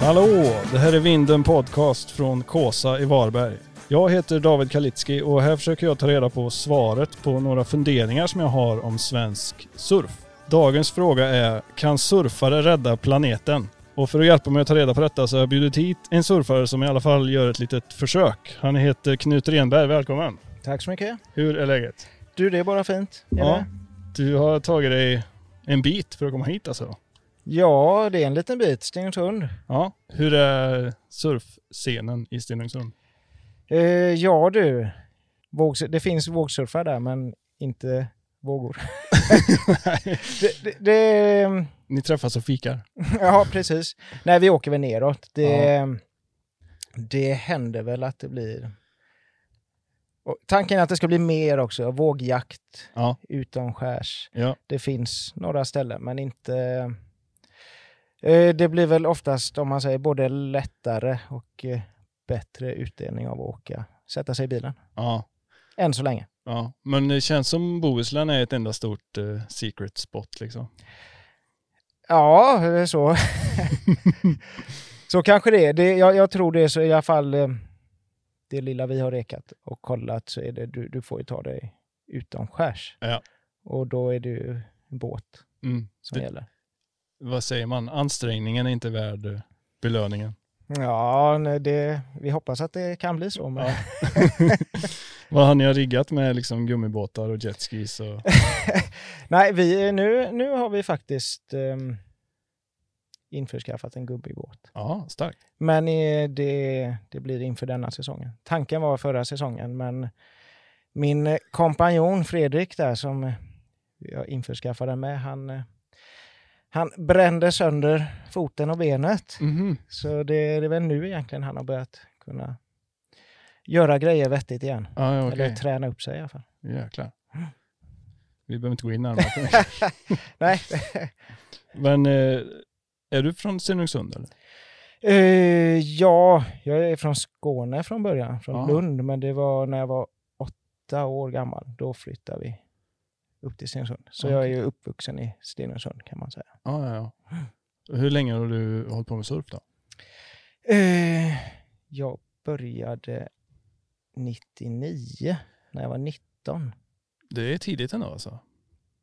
Hallå! Det här är Vinden Podcast från Kåsa i Varberg. Jag heter David Kalitski och här försöker jag ta reda på svaret på några funderingar som jag har om svensk surf. Dagens fråga är, kan surfare rädda planeten? Och för att hjälpa mig att ta reda på detta så har jag bjudit hit en surfare som i alla fall gör ett litet försök. Han heter Knut Renberg, välkommen! Tack så mycket. Hur är läget? Du, det är bara fint. Är Ja. det? Du har tagit dig en bit för att komma hit alltså? Ja, det är en liten bit. Stenungsund. Ja. Hur är surfscenen i Stenungsund? Eh, ja du, Vågs- det finns vågsurfare där men inte vågor. det, det, det, Ni träffas och fikar? ja, precis. Nej, vi åker väl neråt. Det, det händer väl att det blir... Och tanken är att det ska bli mer också, vågjakt Ja. utomskärs. Ja. Det finns några ställen, men inte... Eh, Det blir väl oftast, om man säger, både lättare och eh, bättre utdelning av att åka, sätta sig i bilen. Ja. Än så länge. Ja, men det känns som Bohuslän är ett enda stort eh, secret spot liksom. Ja, eh, så. så kanske det är. Det, jag, jag tror det är så i alla fall eh, det lilla vi har rekat och kollat så är det du, du får ju ta dig utomskärs. Ja. Och då är det ju båt Mm. som Det, gäller. Vad säger man? Ansträngningen är inte värd eh, belöningen. Ja, nej, det, vi hoppas att det kan bli så. Men... Ja. vad har ni riggat med liksom gummibåtar och jetskis? Och... Nej, vi, nu, nu har vi faktiskt um, införskaffat en gummibåt. Ja, starkt. Men eh, det, det blir inför denna säsongen. Tanken var förra säsongen, men min eh, kompanjon Fredrik där som jag införskaffade med, han, han brände sönder foten och benet. Mhm. Så det, det är väl nu egentligen han har börjat kunna göra grejer vettigt igen. Ja, ja, okej. Eller träna upp sig i alla fall. Jäklar. Vi behöver inte gå in närmare på det. Nej. Men eh, är du från Stenungsund eller? Eh, ja, jag är från Skåne från början, från Ja. Lund, men det var när jag var åtta år gammal. Då flyttade vi upp till Stenungsund. Så jag är ju uppvuxen i Stenungsund kan man säga. Ja, ja, ja. Hur länge har du hållit på med surf då? Eh, jag började 99, när jag var 19. Det är tidigt ändå alltså.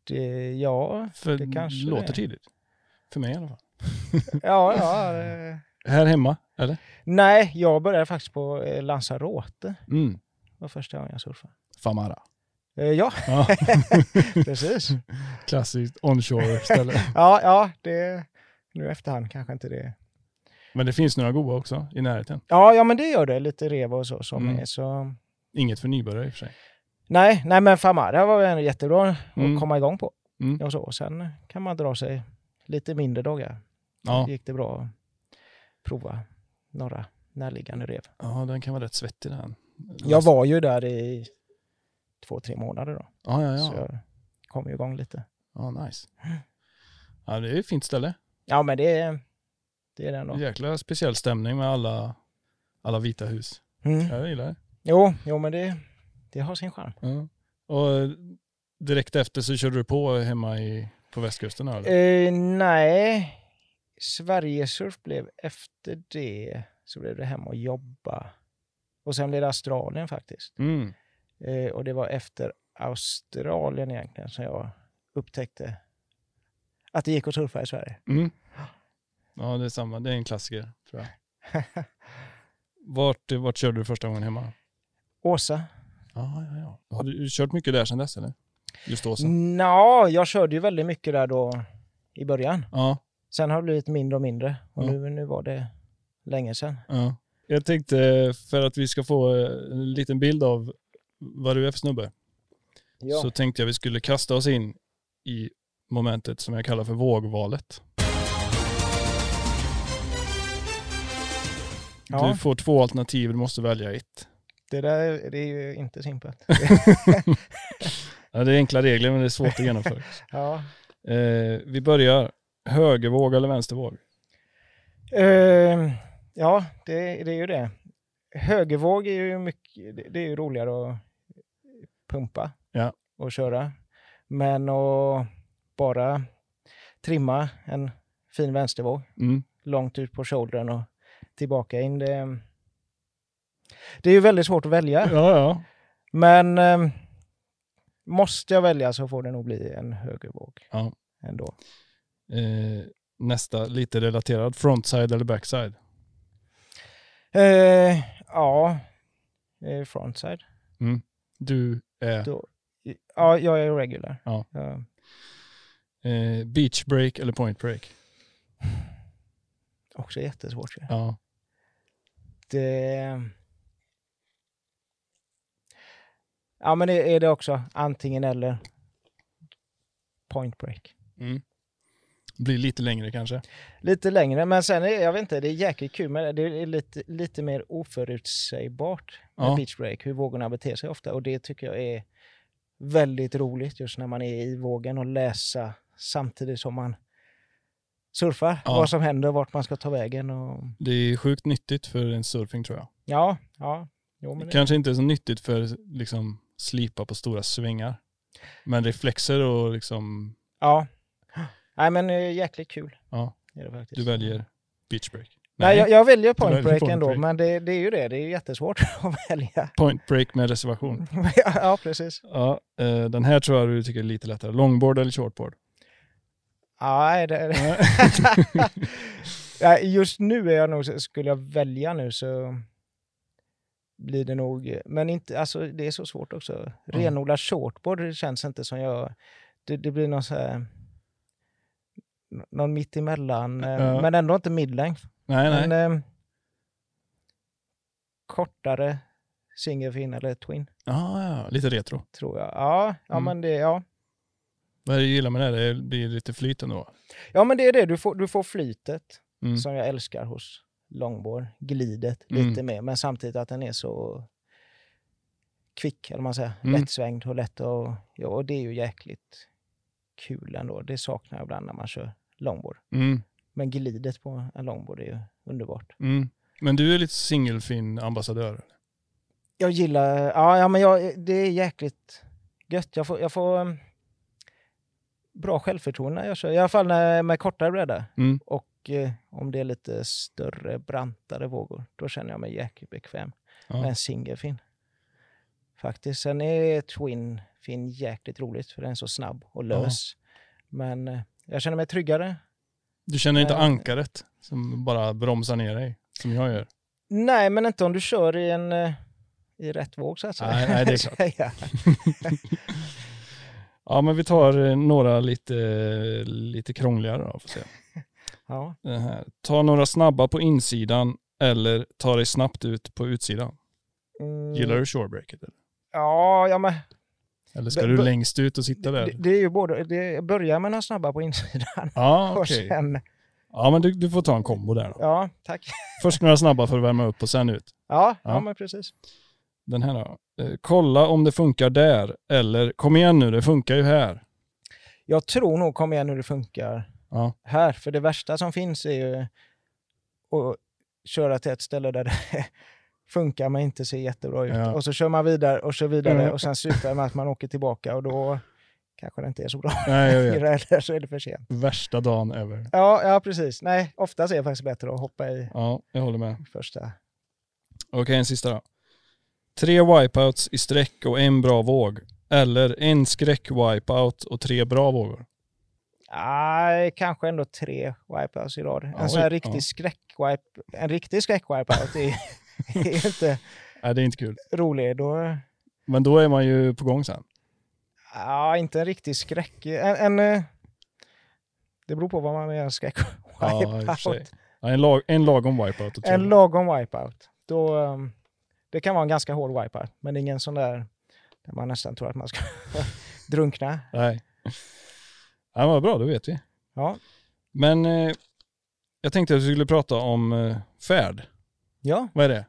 Det, ja, För det kanske låter det är. tidigt. För mig i alla fall. ja, ja. Eh, Här hemma, eller? nej, jag började faktiskt på eh, Lanzarote. Mm. Det var första gången jag surfade. Famara. Eh, ja, Ja. precis. Klassiskt onshore ställe. Ja, ja, det... Nu efterhand kanske inte det... Men det finns några goda också i närheten. Ja, ja men det gör det. Lite reva och så som Mm. är så... Inget för nybörjare i och för sig. Nej, nej men Famara var ändå jättebra att Mm. komma igång på. Mm. Och så. Sen kan man dra sig lite mindre dagar. Ja. gick det bra att prova några närliggande rev. ja, den kan vara rätt svettig den. Jag var ju där i två, tre månader då. Ja, ja, Så ja. jag kom igång lite. Ja, nice. Ja, det är ett fint ställe. Ja, men det är, det är det ändå. Jäkla speciell stämning med alla, alla vita hus. Mm. Jag gillar det. Jo, jo, men det, det har sin charm. Ja. Och direkt efter så körde du på hemma i, på västkusten? Eller? Eh, nej, Sverigesurf blev efter det så blev det hem och jobba. Och sen blev det Australien faktiskt. Mm. Eh, och det var efter Australien egentligen som jag upptäckte att det gick att surfa i Sverige. Mm. Ja, det är samma. Det är en klassiker, tror jag. Vart, vart körde du första gången hemma? Åsa? Ja, ja, ja. Har du kört mycket där sedan dess, eller? Just Åsa? Nå, jag körde ju väldigt mycket där då i början. Ja, Sen har det blivit mindre och mindre och Ja. nu, nu var det länge sedan. ja. Jag tänkte, för att vi ska få en liten bild av vad du är för snubbe, Ja. så tänkte jag vi skulle kasta oss in i momentet som jag kallar för vågvalet. ja, Du får två alternativ, du måste välja ett. det där det är ju inte simpelt. Ja, det är enkla regler, men det är svårt att genomföra. ja. Eh, vi börjar. Högervåg eller vänstervåg? Eh, ja, det, det är ju det. Högervåg är ju mycket, det, det är ju roligare att pumpa Ja. och köra. Men att bara trimma en fin vänstervåg Mm. långt ut på shouldern och tillbaka in. Det, det är ju väldigt svårt att välja. Ja, ja. Men eh, måste jag välja så får det nog bli en högervåg Ja. ändå. Eh, nästa, lite relaterad. Frontside eller backside? Eh, ja, eh, frontside. Du är Då, ja, jag är regular. Ja. Ja. eh, beach break eller point break? Också jättesvårt. ju. Ja. Det... Ja, men det är det också antingen eller. Point break. Mm. Blir lite längre kanske. Lite längre, men sen är jag vet inte, det är jäkligt kul men det är lite, lite mer oförutsägbart med Ja. beach break, hur vågorna beter sig ofta och det tycker jag är väldigt roligt just när man är i vågen och läsa samtidigt som man surfar, Ja. vad som händer, vart man ska ta vägen och Det är sjukt nyttigt för en surfing tror jag. ja, ja. Jo, det, Kanske inte så nyttigt för liksom slipa på stora svängar. Men reflexer och liksom, ja. Nej men eh, jäkligt kul. ja, det faktiskt. du väljer beach break. Nej, jag, jag väljer point väljer break point ändå, break. men det, det är ju det. Det är jättesvårt att välja. Point break med reservation. ja, ja, precis. Ja, eh, den här tror jag du tycker är lite lättare. Longboard eller shortboard? Nej, det, Nej. ja, just nu är jag nog, skulle jag välja nu så blir det nog, men inte, alltså det är så svårt också. Renodlad shortboard det känns inte som jag, det, det blir någon så här, någon mittemellan, eh, Ja. men ändå inte midlength. nej, nej. Men eh, kortare single fin eller twin, Ja, ja, lite retro. tror jag. Ja, ja Mm. men det, ja. Vad är det du gillar med det? Det blir lite flyt ändå. Ja, men det är det. Du får, du får flytet Mm. som jag älskar hos longboard. Glidet Mm. lite mer, men samtidigt att den är så kvick, eller man säger. Mm. Lättsvängd och lätt och, ja, och det är ju jäkligt kul ändå. Det saknar jag ibland när man kör longboard. Mm. Men glidet på en longboard är ju underbart. Mm. Men du är lite singelfin ambassadör. Jag gillar, ja, ja men jag, det är jäkligt gött. Jag får, jag får um, bra självförtroende när jag kör, i alla fall när, med kortare bräda. Mm. Och eh, om det är lite större, brantare vågor, då känner jag mig jäkligt bekväm Ja. med en singelfin. Faktiskt. Sen är twin fin jäkligt roligt för den är så snabb och lös. Men eh, jag känner mig tryggare. Du känner inte Eh. ankaret som bara bromsar ner dig, som jag gör? Nej, men inte om du kör i en eh, i rätt våg så att säga. Nej, nej, det är klart. Ja, men vi tar några lite, lite krångligare då, får se. ja. Ta några snabba på insidan eller ta dig snabbt ut på utsidan. Mm, Gillar du shorebreaket? Eller, Ja, ja men eller ska du längst ut och sitta det, där? det är ju både, det börjar med några snabba på insidan Ja, okej. sen, Ja, men du, du får ta en kombo där då. ja tack. Först några snabba för att värma upp och sen ut. Ja, ja. Ja. men precis. Den här då. Eh, kolla om det funkar där. Eller kom igen nu, det funkar ju här. Jag tror nog, kom igen hur det funkar Ja. här. För det värsta som finns är ju att köra till ett ställe där det funkar men inte ser jättebra ut. Ja. Och så kör man vidare och kör vidare Mm. och sen slutar det med att man åker tillbaka och då kanske det inte är så bra. Vet. Eller så är det för sent. Värsta dagen ever. Ja, ja precis. Nej, oftast är det faktiskt bättre att hoppa i Ja, jag håller med. första. Okej, en sista då. Tre wipeouts i sträck och en bra våg. Eller en skräck-wipeout och tre bra vågor. Nej, kanske ändå tre wipeouts i rad. Ja, En sån här riktig ja. skräckwipe, en riktig skräckwipeout är, är inte Nej, det är inte kul. rolig. Då, Men då är man ju på gång sen. ja, inte en riktig skräck. En, en, eh, det beror på vad man menar Ja, för sig. skräckwipeout. Ja, en, lag, en lagom wipeout. En lagom wipeout. Då, um, det kan vara en ganska hård wipeout, men ingen sån där där man nästan tror att man ska drunkna. Nej. Ja, vad bra, då vet vi. Ja, Men eh, jag tänkte att vi skulle prata om eh, färd. Ja. Vad är det?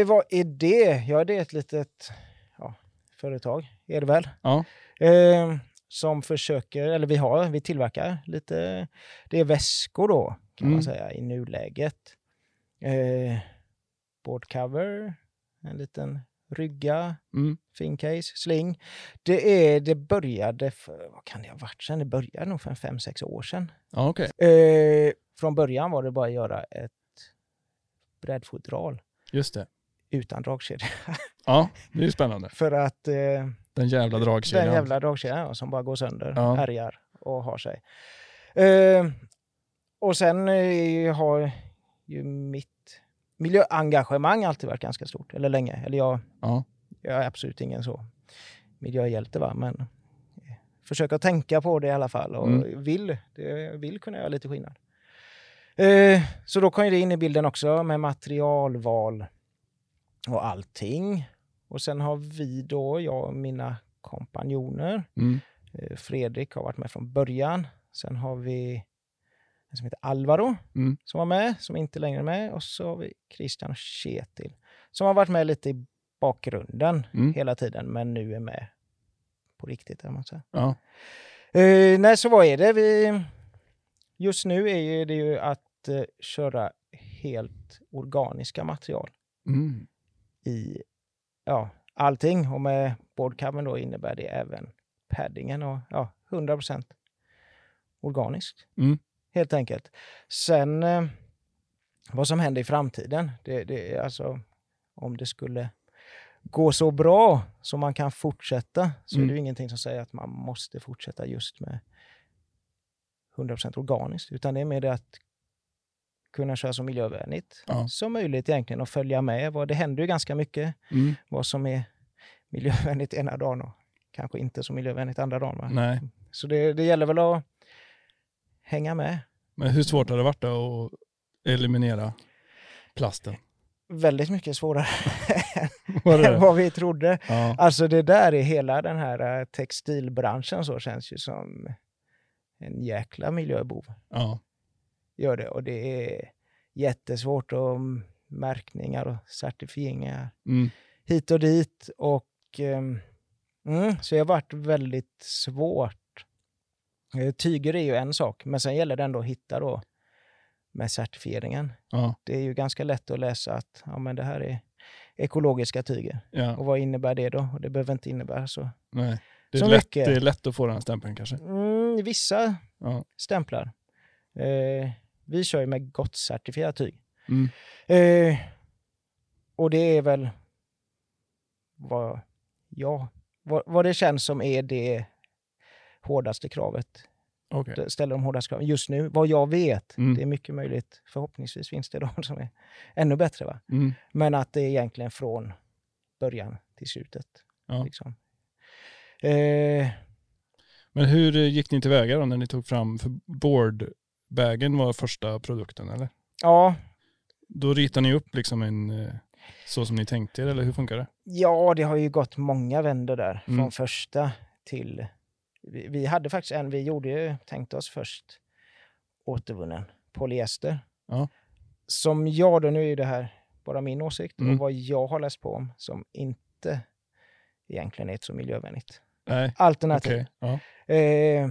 Eh, vad är det? Ja, det är ett litet ja, företag, är det väl? Ja. Eh, som försöker, eller vi har, vi tillverkar lite, det är väskor då kan Mm. man säga i nuläget. Eh, boardcover, en liten rygga, Mm. fin case, sling. Det, är, det började för, vad kan det ha varit sen? Det började nog för fem, sex år sedan. Okej. Eh, från början var det bara att göra ett brädfodral Just det. utan dragkedja. Ja, det är ju spännande. För att eh, Den jävla dragkedjan. den jävla dragkedjan ja, som bara går sönder, Ja. härjar och har sig. Eh, och sen eh, har ju mitt miljöengagemang alltid varit ganska stort, eller länge. Eller jag, Ja. jag är absolut ingen så miljöhjälte, va? men eh, försöker tänka på det i alla fall och Mm. vill, det, vill kunna göra lite skillnad. Eh, så då kom ju det in i bilden också med materialval och allting. Och sen har vi då, jag och mina kompanjoner, Mm. eh, Fredrik har varit med från början. Sen har vi en som heter Alvaro Mm. som var med, som inte längre är med. Och så har vi Christian och Kjetil som har varit med lite i bakgrunden Mm. hela tiden, men nu är med på riktigt. Man säga. Ja. Eh, nej, så vad är det? Vi, just nu är det ju att eh, köra helt organiska material Mm. i ja, allting. Och med boardcovern då innebär det även paddingen och ja, 100% organiskt. Mm. Helt enkelt. Sen eh, vad som händer i framtiden, det, det är alltså om det skulle gå så bra så man kan fortsätta så Mm. är det ju ingenting som säger att man måste fortsätta just med 100% organiskt, utan det är mer det att kunna köra så miljövänligt Ja. som möjligt egentligen och följa med. Vad, det händer ju ganska mycket Mm. vad som är miljövänligt ena dagen och kanske inte så miljövänligt andra dagen. Nej. Så det, det gäller väl att hänga med. Men hur svårt har det varit att eliminera plasten? Väldigt mycket svårare än vad vi trodde. Ja. Alltså det där är hela den här eh, textilbranschen så känns ju som en jäkla miljöbov. ja. Gör det. Och det är jättesvårt och märkningar och certifieringar Mm. hit och dit. Och, ehm, mm, så det har varit väldigt svårt. Eh, Tyger är ju en sak, men sen gäller det ändå att hitta då med certifieringen. Ja. Det är ju ganska lätt att läsa att ja, men det här är ekologiska tyger. ja. Och vad innebär det då? Och det behöver inte innebära så. Nej. Det är, Så lätt, mycket. det är lätt att få den stämpeln kanske. Mm, vissa Ja. stämplar. Eh, vi kör ju med gott certifierat tyg. Mm. Eh, och det är väl vad, ja, vad, vad det känns som är det hårdaste kravet. Det ställer de hårdaste kraven just nu. Vad jag vet, Mm. det är mycket möjligt. Förhoppningsvis finns det de som är ännu bättre. Va? Mm. Men att det är egentligen från början till slutet. Ja. Liksom. Eh, Men hur gick ni tillväga då när ni tog fram, för boardbagen var första produkten eller? ja, Då ritade ni upp liksom en, eh, så som ni tänkte er eller hur funkar det? Ja, det har ju gått många vändor där. Mm. Från första till... Vi, vi hade faktiskt en, vi gjorde ju, tänkte oss först återvunnen polyester. Ja. Som jag då, nu är det här bara min åsikt Mm. och vad jag har läst på om som inte egentligen är så miljövänligt Nej, alternativ. okej. Ja. Eh,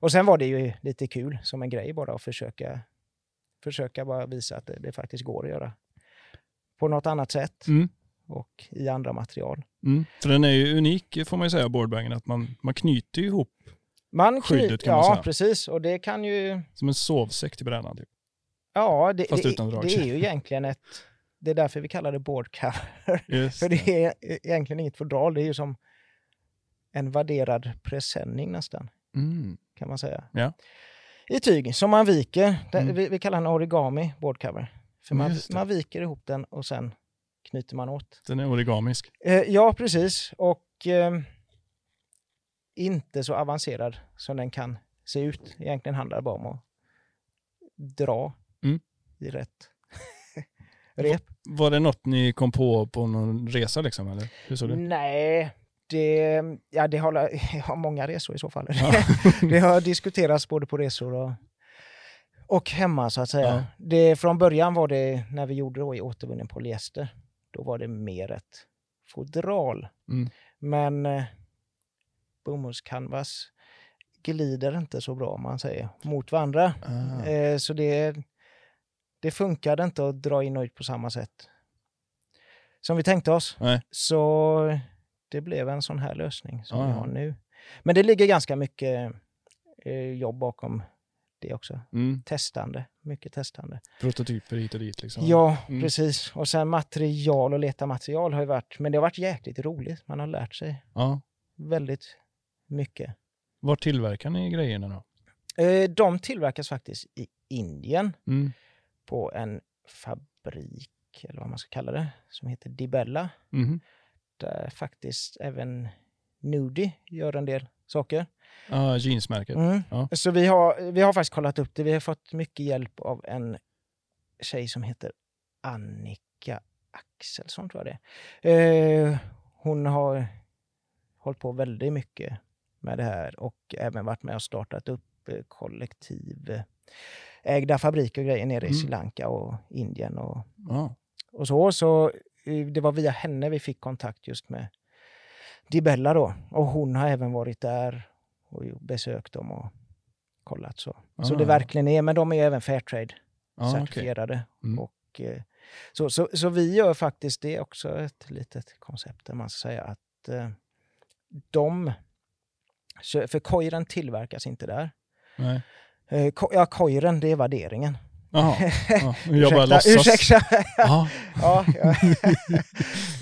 och sen var det ju lite kul som en grej bara att försöka, försöka bara visa att det, det faktiskt går att göra på något annat sätt Mm. och i andra material. Mm. För den är ju unik får man ju säga, boardbagen, att man, man knyter ihop Man kny- Skyddet kan man ja, säga. precis. Och det kan ju... som en sovsäck till brädan. Typ. Ja, det, Fast det, utan det dragkedja. är ju egentligen ett... Det är därför vi kallar det board cover. Just För det är egentligen inget fodral. Det är ju som en värderad presenning nästan, Mm. Kan man säga. Ja. I tyg, som man viker. Den, Mm. vi, vi kallar den origami board cover. För man, man viker ihop den och sen knyter man åt. Den är origamisk. Eh, ja, precis. Och eh, inte så avancerad som den kan se ut. Egentligen handlar det bara om att dra Mm. i rätt rep. Var det något ni kom på på någon resa liksom? Eller? Hur såg det? Nej, det, ja, det har, jag har många resor i så fall. Ja. det har diskuterats både på resor och, och hemma så att säga. Ja. Det, från början var det, när vi gjorde då i återvunnen polyester, då var det mer ett fodral. Mm. Men eh, bomullscanvas glider inte så bra om man säger mot varandra. Ah. Eh, så det, det funkade inte att dra in och ut på samma sätt som vi tänkte oss. Nej. Så det blev en sån här lösning som Ja, vi har nu. Men det ligger ganska mycket eh, jobb bakom det också. Mm. Testande, mycket testande. Prototyper hit och dit liksom. Ja, Mm. precis. Och sen material och leta material har ju varit, men det har varit jäkligt roligt. Man har lärt sig ja. väldigt mycket. Var tillverkar ni grejerna då? Eh, De tillverkas faktiskt i Indien Mm. på en fabrik, eller vad man ska kalla det, som heter Dibella. Mhm. Där faktiskt även Nudie gör en del saker. Ja, jeansmärket. Mm. Ja. Så vi har, vi har faktiskt kollat upp det. Vi har fått mycket hjälp av en tjej som heter Annika Axelsson, tror jag det eh, Hon har hållit på väldigt mycket med det här och även varit med och startat upp eh, kollektiv eh, ägda fabriker och grejer nere i Mm. Sri Lanka och Indien och, Ja. och så. Så eh, det var via henne vi fick kontakt just med Dibella då. Och hon har även varit där och besökt dem och kollat så. Så Ah. det verkligen är, men de är även Fairtrade Ja, okej. certifierade. Mm. Och, eh, så, så, så vi gör faktiskt det också ett litet koncept där man ska säga att eh, de, så- för kojren tillverkas inte där. Nej. Eh, ko, ja, kojren det är värderingen. Jaha. Ja. Jag bara låtsas. ursäkta. Ja. ja.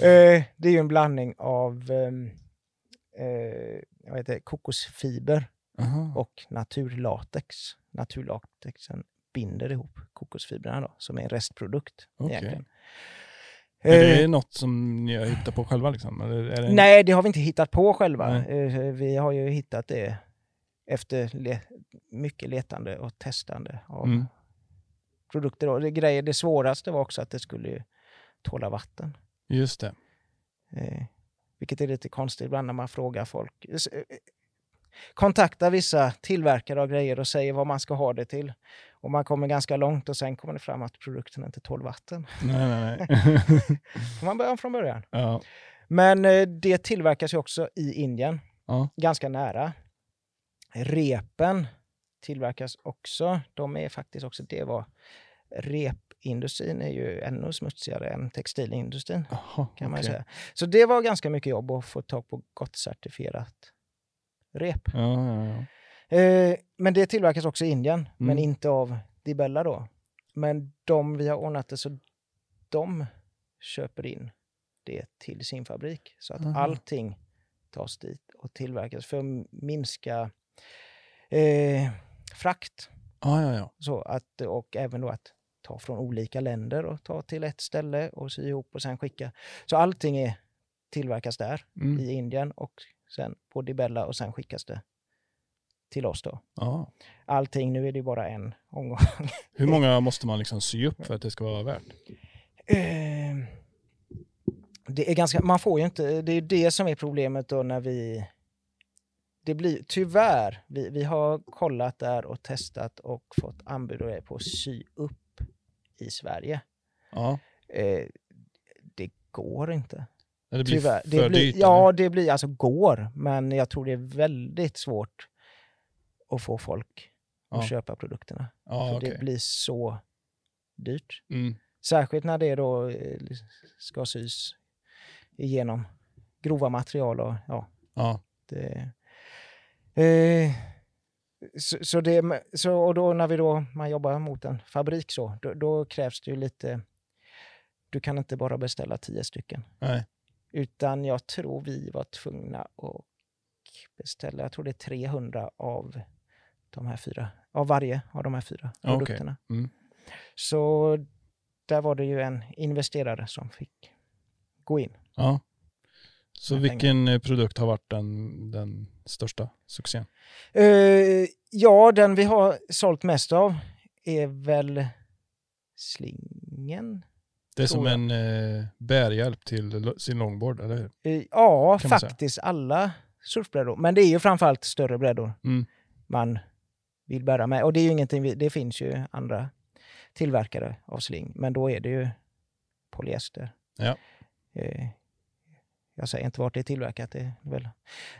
Eh, det är ju en blandning av ehm, eh, vad heter kokosfiber Aha. och naturlatex. Naturlatexen binder ihop kokosfibrerna då, som är en restprodukt. Okej. egentligen. Är Eh, det något som ni har hittat på själva liksom? Det. Nej, det har vi inte hittat på själva. Nej. Eh, Vi har ju hittat det efter le mycket letande och testande av Mm. Produkter. Då. Det, grejer, det svåraste var också att det skulle ju tåla vatten. Just det. Eh, vilket är lite konstigt ibland när man frågar folk. Eh, Kontaktar vissa tillverkare av grejer och säger vad man ska ha det till. Och man kommer ganska långt och sen kommer det fram att produkten inte tål vatten. Nej, nej, nej. Man börja om från början. ja. Men eh, det tillverkas ju också i Indien, Ja. ganska nära. Repen tillverkas också. De är faktiskt också, det var repindustrin är ju ännu smutsigare än textilindustrin Jaha, kan man okej. säga. Så det var ganska mycket jobb att få tag på gott certifierat rep. Ja, ja, ja. Eh, men det tillverkas också i Indien, men Mm. inte av Dibella då. Men de vi har ordnat det så de köper in det till sin fabrik. Så att Aha. allting tas dit och tillverkas för att minska eh, frakt. Ja, ja, ja. Så att, och även då att ta från olika länder och ta till ett ställe och sy ihop och sen skicka. Så allting är, tillverkas där Mm. i Indien och sen på Dibella och sen skickas det till oss då. ja. Allting, nu är det ju bara en omgång. Hur många måste man liksom sy upp för att det ska vara värt? Eh, det är ganska, man får ju inte, det är det som är problemet då när vi det blir tyvärr, vi, vi har kollat där och testat och fått anbud på att sy upp i Sverige. Ja. Eh, det går inte. Det blir Tyvärr. för Det blir, dyrt? ja, eller? det blir alltså går, men jag tror det är väldigt svårt att få folk att Ja. köpa produkterna. Ja, för okej. det blir så dyrt. Mm. Särskilt när det då eh, ska sys igenom grova material och ja, Ja. det... Eh, så, så det, så, och då när vi då, man jobbar mot en fabrik så, då, då krävs det ju lite... Du kan inte bara beställa tio stycken. Nej. Utan jag tror vi var tvungna att beställa, jag tror det är 300 av de här fyra, av varje av de här fyra produkterna. Mm. Så där var det ju en investerare som fick gå in. Ja. Så vilken eh, produkt har varit den, den största succén? Eh, ja, den vi har sålt mest av är väl slingen. Det är som jag. en eh, bärhjälp till sin longboard, eller hur? Eh, ja, Kan faktiskt alla surfbrädor. Men det är ju framförallt större brädor Mm. man vill bära med. Och det är ju ingenting, vi, det finns ju andra tillverkare av sling, men då är det ju polyester. Ja. Eh, jag säger inte vart det är tillverkat, det är väl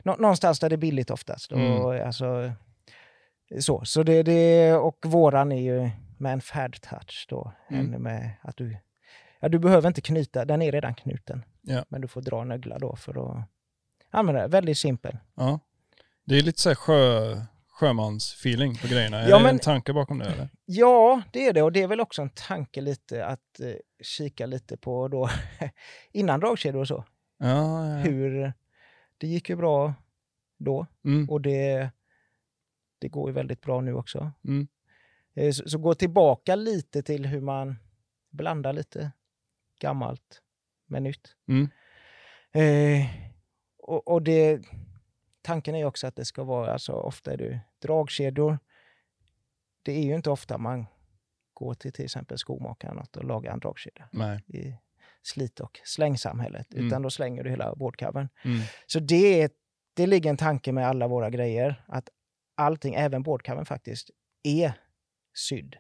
nå, någonstans där det är billigt oftast. Mm. Och, alltså, så så det, det, och våran är ju med en fad touch då, Mm. med att du, ja, du behöver inte knyta, den är redan knuten. Ja. Men du får dra nöglar då för att använda det. Väldigt simpel. Ja. Det är lite så här sjö, sjömansfeeling på grejerna? Är Ja, det men- en tanke bakom det eller? Ja, det är det. Och det är väl också en tanke lite att eh, kika lite på då innan dragkedjor och så. Ja, ja. Hur det gick ju bra då Mm, och det, det går ju väldigt bra nu också. mm, Eh, Så, så gå tillbaka lite till hur man blandar lite gammalt med nytt. mm, Eh, och, och det, tanken är också att det ska vara, alltså ofta är det dragkedjor. Det är ju inte ofta man går till till exempel skomakaren och lagar en dragkedja nej. i slit och slängsamhället, Mm. utan då slänger du hela boardcovern. Mm, Så det, är, det ligger en tanke med alla våra grejer, att allting, även boardcovern faktiskt, är sydd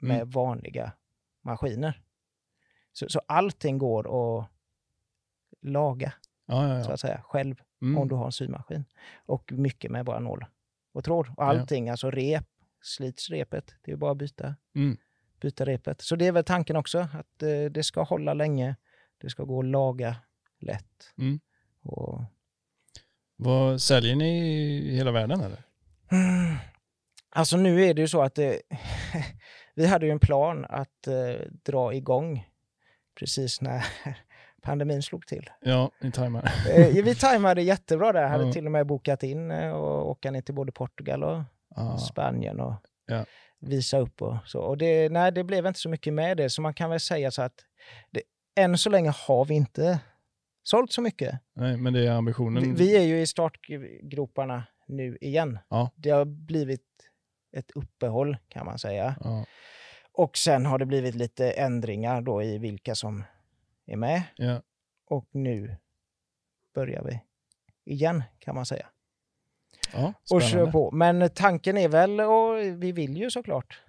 med Mm. vanliga maskiner. Så, så allting går att laga, ja, ja, så ja. att säga, själv Mm, om du har en symaskin. Och mycket med bara nål och tråd. Och allting, alltså rep, slits repet, det är bara att byta, mm, byta repet. Så det är väl tanken också, att eh, det ska hålla länge, det ska gå att laga lätt. Mm. Och, Vad säljer ni i hela världen eller? Mm. Alltså nu är det ju så att det, vi hade ju en plan att eh, dra igång precis när pandemin slog till. Ja, ni tajmar. Eh, vi tajmade jättebra där. Hade Ja. till och med bokat in eh, och åka ner till både Portugal och Ah, Spanien och Ja. Visa upp och så. Och det, nej, det blev inte så mycket med det, så man kan väl säga så att det, än så länge har vi inte sålt så mycket. nej, men det är ambitionen. Vi, vi är ju i startgroparna nu igen. Ja. Det har blivit ett uppehåll kan man säga. Ja, Och sen har det blivit lite ändringar då i vilka som är med. ja, Och nu börjar vi igen kan man säga. Ja, Och kör på. Men tanken är väl, och vi vill ju såklart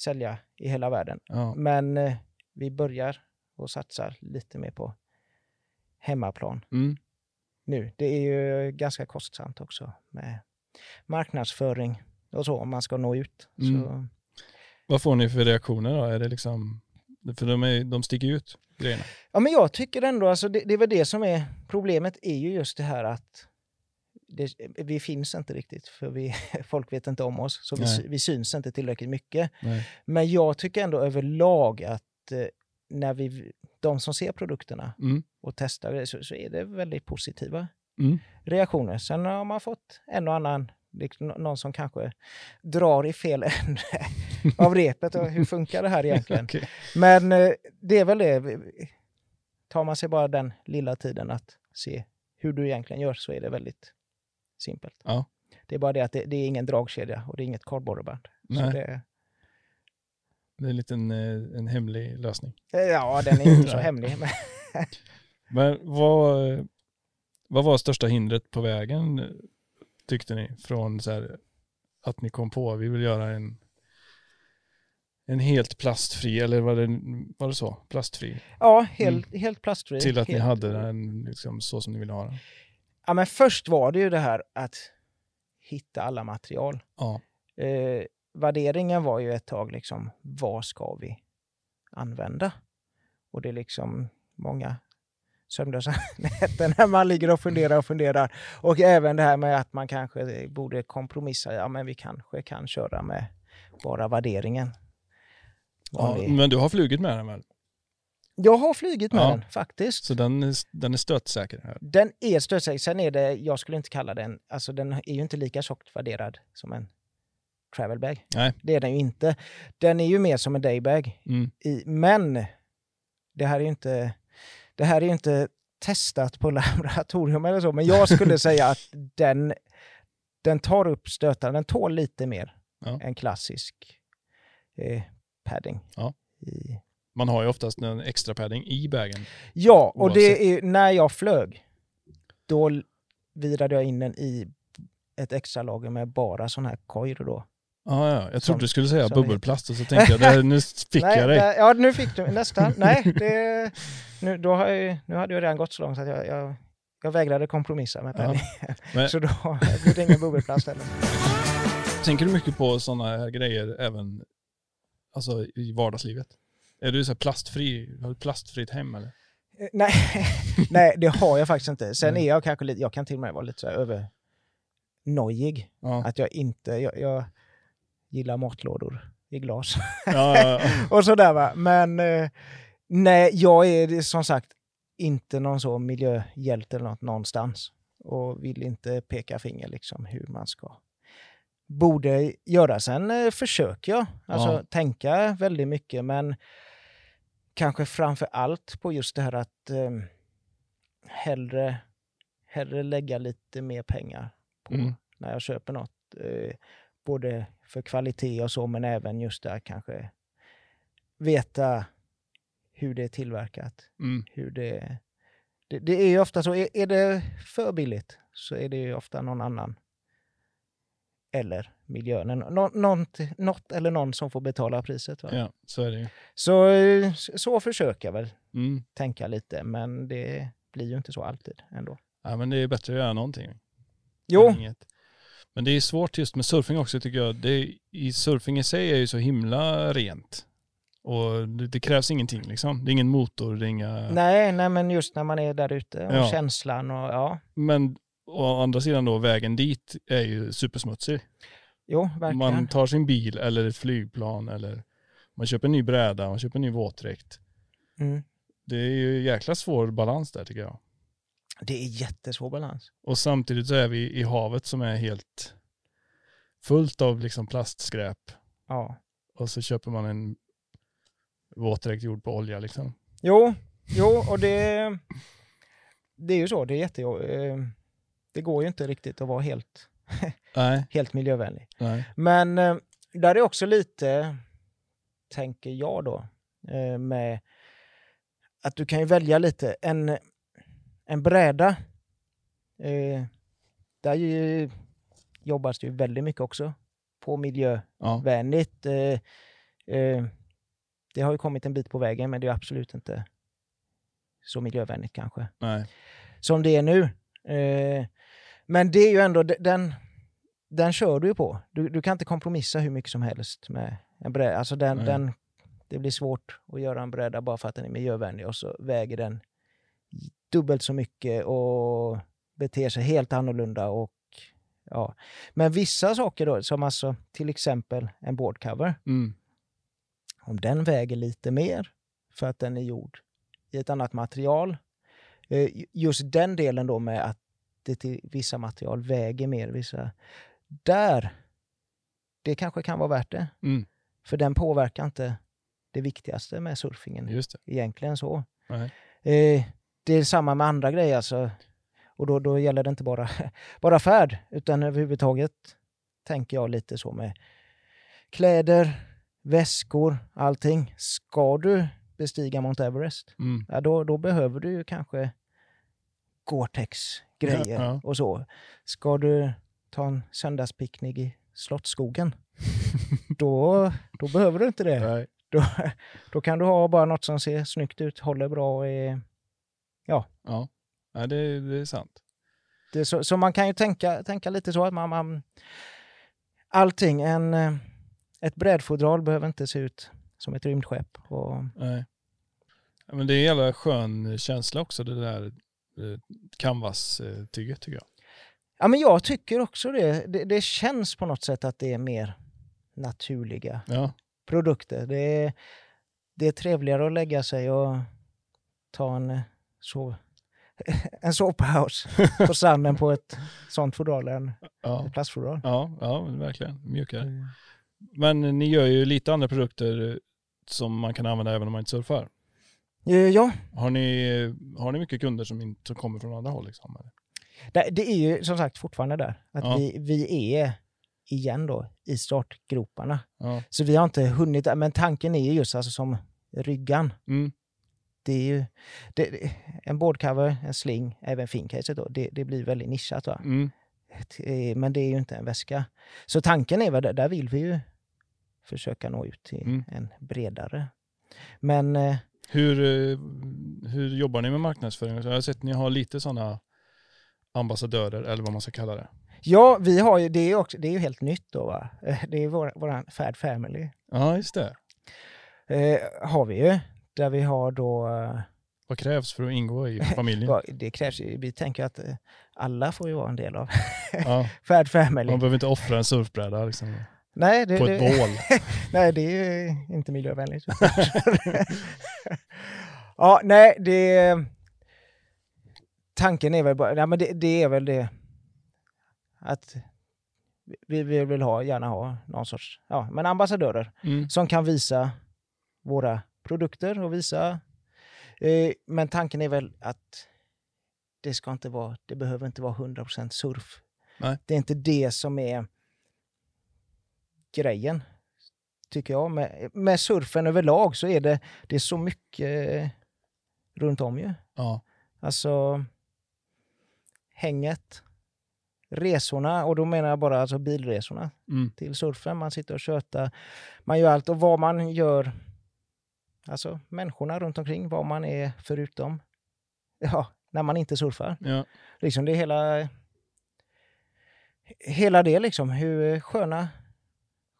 sälja i hela världen. Ja, Men eh, vi börjar och satsa lite mer på hemmaplan mm, nu. Det är ju ganska kostsamt också med marknadsföring och så om man ska nå ut. Mm. Vad får ni för reaktioner då? Är det liksom, för de, är, de sticker ut, grejerna. ja, men jag tycker ändå, alltså, det, det är väl det som är problemet, är ju just det här att det, vi finns inte riktigt, för vi, folk vet inte om oss, så vi, vi syns inte tillräckligt mycket. Nej. Men jag tycker ändå överlag att eh, när vi, de som ser produkterna Mm, och testar det så, så är det väldigt positiva mm, reaktioner. Sen har man fått en och annan, nå- någon som kanske drar i fel ände av repet. Och hur funkar det här egentligen? okej. Men eh, det är väl det. Tar man sig bara den lilla tiden att se hur du egentligen gör så är det väldigt simpelt. Ja. Det är bara det att det, det är ingen dragkedja och det är inget kardborreband. Det, Det är en liten eh, en hemlig lösning. eh, ja, den är inte så hemlig. Men, Men vad, vad var största hindret på vägen, tyckte ni? Från så här, att ni kom på, vi vill göra en, en helt plastfri, eller var det, var det så? Plastfri? ja, helt, helt plastfri. Mm. Till att ni helt, hade den liksom så som ni ville ha den? Ja, men först var det ju det här att hitta alla material. Ja. Eh, värderingen var ju ett tag liksom, vad ska vi använda? Och det är liksom många sömnlösa nätter när man ligger och funderar och funderar. Och även det här med att man kanske borde kompromissa. Ja, men vi kanske kan köra med bara värderingen. ja. Vanlig. Men du har flugit med den väl? Jag har flugit med Ja. den faktiskt. Så den, är- den är stötsäker? Här. Den är stötsäker. Sen är det, jag skulle inte kalla den, alltså den är ju inte lika tjockt värderad som en travel bag. Nej. Det är den ju inte. Den är ju mer som en daybag. Mm. I, men det här är ju inte, det här är ju inte testat på laboratorium eller så, men jag skulle säga att den, den tar upp stötarna, den tål lite mer Ja. än klassisk eh, padding. Ja. I, Man har ju oftast en extra padding i bagen. Ja, och Oavsett. det är när jag flög, då virade jag in den i ett extra lager med bara sån här coir då. Ah, ja, jag trodde du skulle säga bubbelplast och så tänkte jag, det, nu fick Nej, jag dig. nej, Ja, nu fick du nästan. Nej, det, nu, då har jag, nu hade jag redan gått så långt att jag, jag, jag vägrade kompromissa med Ja, penning. men- Så då blir det ingen bubbelplast heller. Tänker du mycket på sådana här grejer även alltså, i vardagslivet? Är du så plastfri, har du plastfritt hem eller? Eh, Nej, nej, det har jag faktiskt inte. Sen Nej. är jag kanske lite, jag kan till och med vara lite så här över, nojig. Ja. Att jag inte, jag, jag gillar matlådor i glas. Ja, ja, och sådär va. Men eh, nej, jag är som sagt inte någon så miljöhjälte eller något någonstans. Och vill inte peka finger liksom hur man ska borde göra. Sen eh, försöker jag alltså tänka väldigt mycket men kanske framför allt på just det här att eh, hellre, hellre lägga lite mer pengar på Mm. när jag köper något. Eh, både för kvalitet och så men även just där kanske veta hur det är tillverkat. Mm. Hur det, det, det är ju ofta så, är, är det för billigt så är det ju ofta någon annan eller miljön. Nå, något, något eller någon som får betala priset. Va? ja, så är det ju. Så, så försöker jag väl Mm. tänka lite, men det blir ju inte så alltid ändå. Ja, men det är bättre att göra någonting. Jo, inget. Men det är svårt just med surfing också tycker jag. Det I surfing i sig är ju så himla rent. Och det, det krävs ingenting liksom. Det är ingen motor, det är inga... nej, nej, men just när man är där ute och Ja. känslan och ja, Men å andra sidan då, vägen dit är ju supersmutsig. jo, verkligen. Man tar sin bil eller ett flygplan eller man köper en ny bräda, man köper en ny våtdräkt. Mm. Det är ju jäkla svår balans där tycker jag. Det är jättesvår balans. Och samtidigt så är vi i havet som är helt fullt av liksom plastskräp. Ja. Och så köper man en våtdräkt gjord på olja liksom. Jo, jo, och det, det är ju så. Det är jätte, eh, Det går ju inte riktigt att vara helt, helt miljövänlig. nej. Men eh, där är också lite, tänker jag då, eh, med att du kan ju välja lite. En, en bräda, eh, där ju, jobbas det ju väldigt mycket också på miljövänligt. Ja, eh, det har ju kommit en bit på vägen, men det är absolut inte så miljövänligt kanske nej. som det är nu. Eh, men det är ju ändå, de- den, den kör du ju på. Du, du kan inte kompromissa hur mycket som helst med en bräda. Alltså den, Nej. den, det blir svårt att göra en bräda bara för att den är miljövänlig och så väger den dubbelt så mycket och beter sig helt annorlunda. Och, ja. Men vissa saker då, som alltså till exempel en boardcover, Mm. om den väger lite mer för att den är gjord i ett annat material. eh, Just den delen då med att det till vissa material väger mer, vissa... Där, det kanske kan vara värt det. Mm. För den påverkar inte det viktigaste med surfingen Just det. egentligen så. Eh, det är samma med andra grejer alltså. Och då, då gäller det inte bara, bara färd, utan överhuvudtaget tänker jag lite så med kläder, väskor, allting. Ska du bestiga Mount Everest, Mm. ja, då, då behöver du ju kanske Gore-Tex-grejer Ja, ja. och så. Ska du ta en söndagspicknick i Slottsskogen, då, då behöver du inte det. Nej. Då, då kan du ha bara något som ser snyggt ut, håller bra och är Ja. Nej, det, det är sant. Det, så, så man kan ju tänka, tänka lite så att man, man allting, en, eh, ett brädfodral behöver inte se ut som ett rymdskepp. Och, Nej. Ja, Men det är en jävla skön känsla också det där eh, canvas-tyget tycker jag. ja, men jag tycker också det. det. Det känns på något sätt att det är mer naturliga Ja, produkter. Det är, det är trevligare att lägga sig och ta en, eh, sov, en sovpaus på stranden på ett sånt fodral än ja, ett plastfodral. ja, ja verkligen. Mjukare. Mm. Men ni gör ju lite andra produkter eh, som man kan använda även om man inte surfar. Eh, Ja, Har ni, har ni mycket kunder som inte som kommer från andra håll? Liksom? eller? Det, det är ju som sagt fortfarande där. Att Ja. vi, vi är igen då i startgroparna. Ja. Så vi har inte hunnit, men tanken är ju just alltså som ryggan. Mm. Det är ju det, en boardcover, en sling, även fincaset då. Det, det blir väldigt nischat va? Mm. Men det är ju inte en väska. Så tanken är väl, där- där vill vi ju försöka nå ut till Mm. en bredare. Men eh, Hur, eh, hur jobbar ni med marknadsföring? Jag har sett att ni har lite sådana ambassadörer eller vad man ska kalla det. ja, vi har ju, det är ju också, det är ju helt nytt då va. Eh, Det är vår, våran Fad Family. Ja, just det. Eh, har vi ju. Där vi har då... Eh, Vad krävs för att ingå i familjen? det krävs ju, vi tänker att alla får ju vara en del av Ja. Färd Family. Man behöver inte offra en surfbräda liksom, Nej, det, på ett det, bål. nej, det är inte miljövänligt. ja, nej, det... Tanken är väl bara, nej, men det, det är väl det att vi, vi vill ha, gärna ha någon sorts ja, men ambassadörer Mm. som kan visa våra produkter och visa... Eh, men tanken är väl att det ska inte vara, det behöver inte vara 100% surf. Nej. Det är inte det som är grejen, tycker jag. Med, med surfen överlag så är det, det är så mycket eh, runt om ju. Ja. Alltså hänget, resorna, och då menar jag bara alltså bilresorna Mm. till surfen. Man sitter och tjötar. Man gör allt och vad man gör, alltså människorna runt omkring, vad man är förutom, ja, när man inte surfar. Ja. Liksom det är hela, hela det liksom, hur sköna,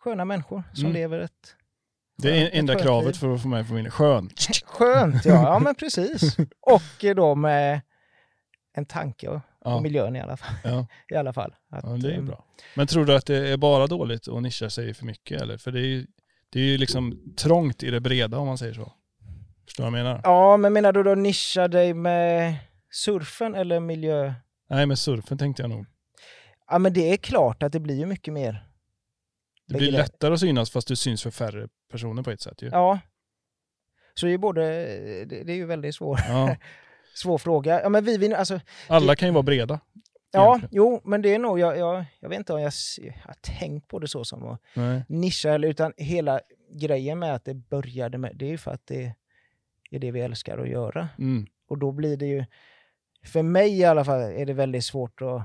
sköna människor som Mm. lever ett Det är enda skönt kravet för att få med på min skön. Skönt, ja. ja men precis. Och eh, då med en tanke och, Ja. miljön i alla fall. Ja. I alla fall. Att, Ja, det är eh, bra. Men tror du att det är bara dåligt att nischa sig för mycket eller? För det är ju, det är ju liksom trångt i det breda om man säger så. Förstår du vad jag menar? Ja, men menar du då nischa dig med surfen eller miljö? Nej, med surfen tänkte jag nog. Ja, men det är klart att det blir ju mycket mer. Det blir lättare att synas fast du syns för färre personer på ett sätt ju. Ja. Så det är både, det, är ju väldigt svår, Ja. svår fråga. Ja, men vi, vi alltså, Alla kan ju vara breda. ja, Egentligen. jo, men det är nog, jag, jag, jag vet inte om jag, jag har tänkt på det så som att Nej. nischa, eller, utan hela grejen med att det började med, det är ju för att det är det vi älskar att göra. Mm. Och då blir det ju, för mig i alla fall, är det väldigt svårt att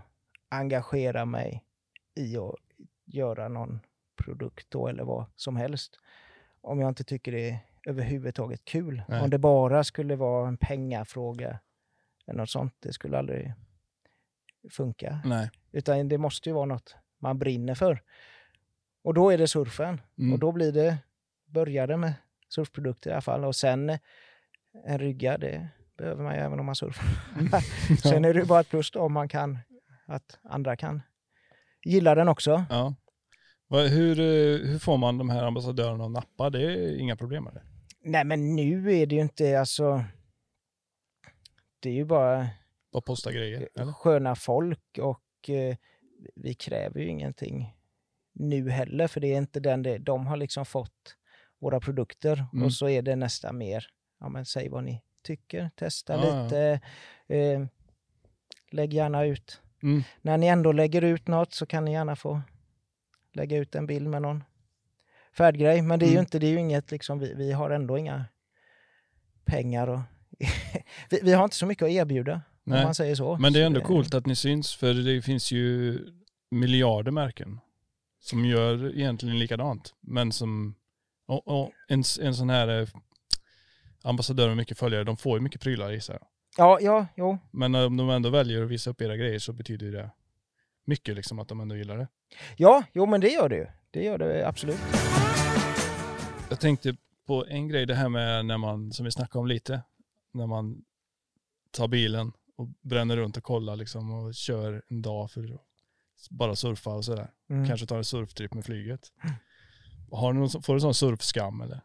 engagera mig i att göra någon produkt då, eller vad som helst. Om jag inte tycker det är överhuvudtaget kul. Nej. Om det bara skulle vara en pengafråga eller något sånt, det skulle aldrig funka. Nej. Utan det måste ju vara något man brinner för. Och då är det surfen. Mm. Och då blir det, började med surfprodukter i alla fall. Och sen eh, en rygga, det behöver man ju även om man surfar. sen är det ju bara ett plus då om man kan, att andra kan gilla den också. Ja. Hur, eh, hur får man de här ambassadörerna att nappa? Det är inga problem det. Nej men nu är det ju inte alltså, det är ju bara Bara posta grejer. Eller? sköna folk och eh, vi kräver ju ingenting nu heller för det är inte den det, de har liksom fått våra produkter Mm. och så är det nästan mer, ja men säg vad ni tycker, testa Ja, ja. lite, eh, lägg gärna ut. Mm. När ni ändå lägger ut något så kan ni gärna få lägga ut en bild med någon färdgrej, men det är ju Mm. inte, det är ju inget liksom, vi, vi har ändå inga pengar och vi, vi har inte så mycket att erbjuda om Nej. man säger så. Men det är Så ändå coolt att ni syns för det finns ju miljarder märken som gör egentligen likadant. Men som, och, och en, en sån här eh, ambassadör med mycket följare, de får ju mycket prylar gissar jag. Ja, ja, jo. Men om de ändå väljer att visa upp era grejer så betyder det mycket liksom att de ändå gillar det. Ja, jo men det gör det ju. Det gör det absolut. Jag tänkte på en grej, det här med när man, som vi snackade om lite, när man tar bilen och bränner runt och kollar liksom och kör en dag för att bara surfa och sådär. Mm. Kanske tar en surftripp med flyget. Har du någon, får du sån surfskam eller?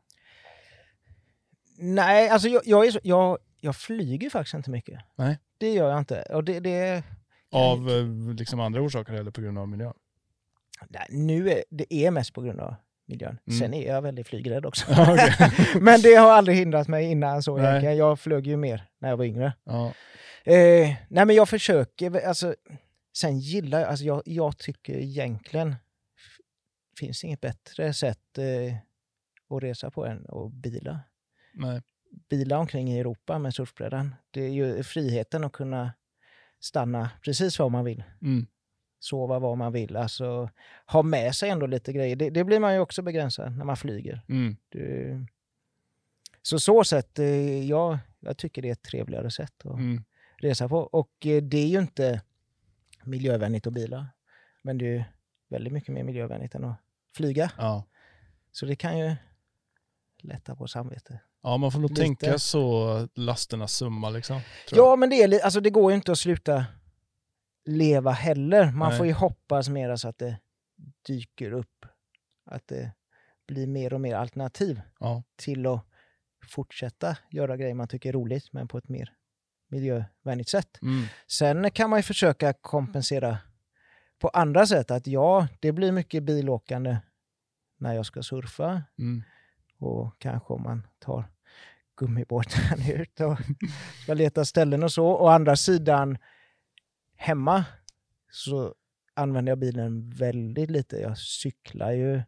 Nej, alltså jag, jag, så, jag, jag flyger faktiskt inte mycket. Nej. Det gör jag inte. Och det, det, Av eh, liksom andra orsaker eller på grund av miljön? nej, nu är, det är mest på grund av miljön. Mm. Sen är jag väldigt flygrädd också. Ja, men det har aldrig hindrat mig innan så Nej. Jag flög ju mer när jag var yngre. Ja. Eh, nej men jag försöker, alltså, sen gillar jag, alltså jag, jag tycker egentligen finns inget bättre sätt eh, att resa på än att bila. Nej. Bila omkring i Europa med surfbrädan. Det är ju friheten att kunna stanna precis var man vill. Mm. Sova var man vill. Alltså ha med sig ändå lite grejer. Det, det blir man ju också begränsad när man flyger. Mm. Det, så så sätt, eh, jag, jag tycker det är ett trevligare sätt att Mm. resa på. Och eh, det är ju inte miljövänligt att bila. Men det är ju väldigt mycket mer miljövänligt än att flyga. Ja. Så det kan ju lätta på samvetet. Ja, man får nog Lite. tänka så lasternas summa liksom. Ja, men det, är, alltså, det går ju inte att sluta leva heller. Man Nej. får ju hoppas mer så att det dyker upp, att det blir mer och mer alternativ Ja. till att fortsätta göra grejer man tycker är roligt, men på ett mer miljövänligt sätt. Mm. Sen kan man ju försöka kompensera på andra sätt. Att ja, det blir mycket bilåkande när jag ska surfa Mm. Och kanske om man tar gummibåten ut och ska leta ställen och så. Å andra sidan, hemma så använder jag bilen väldigt lite. Jag cyklar ju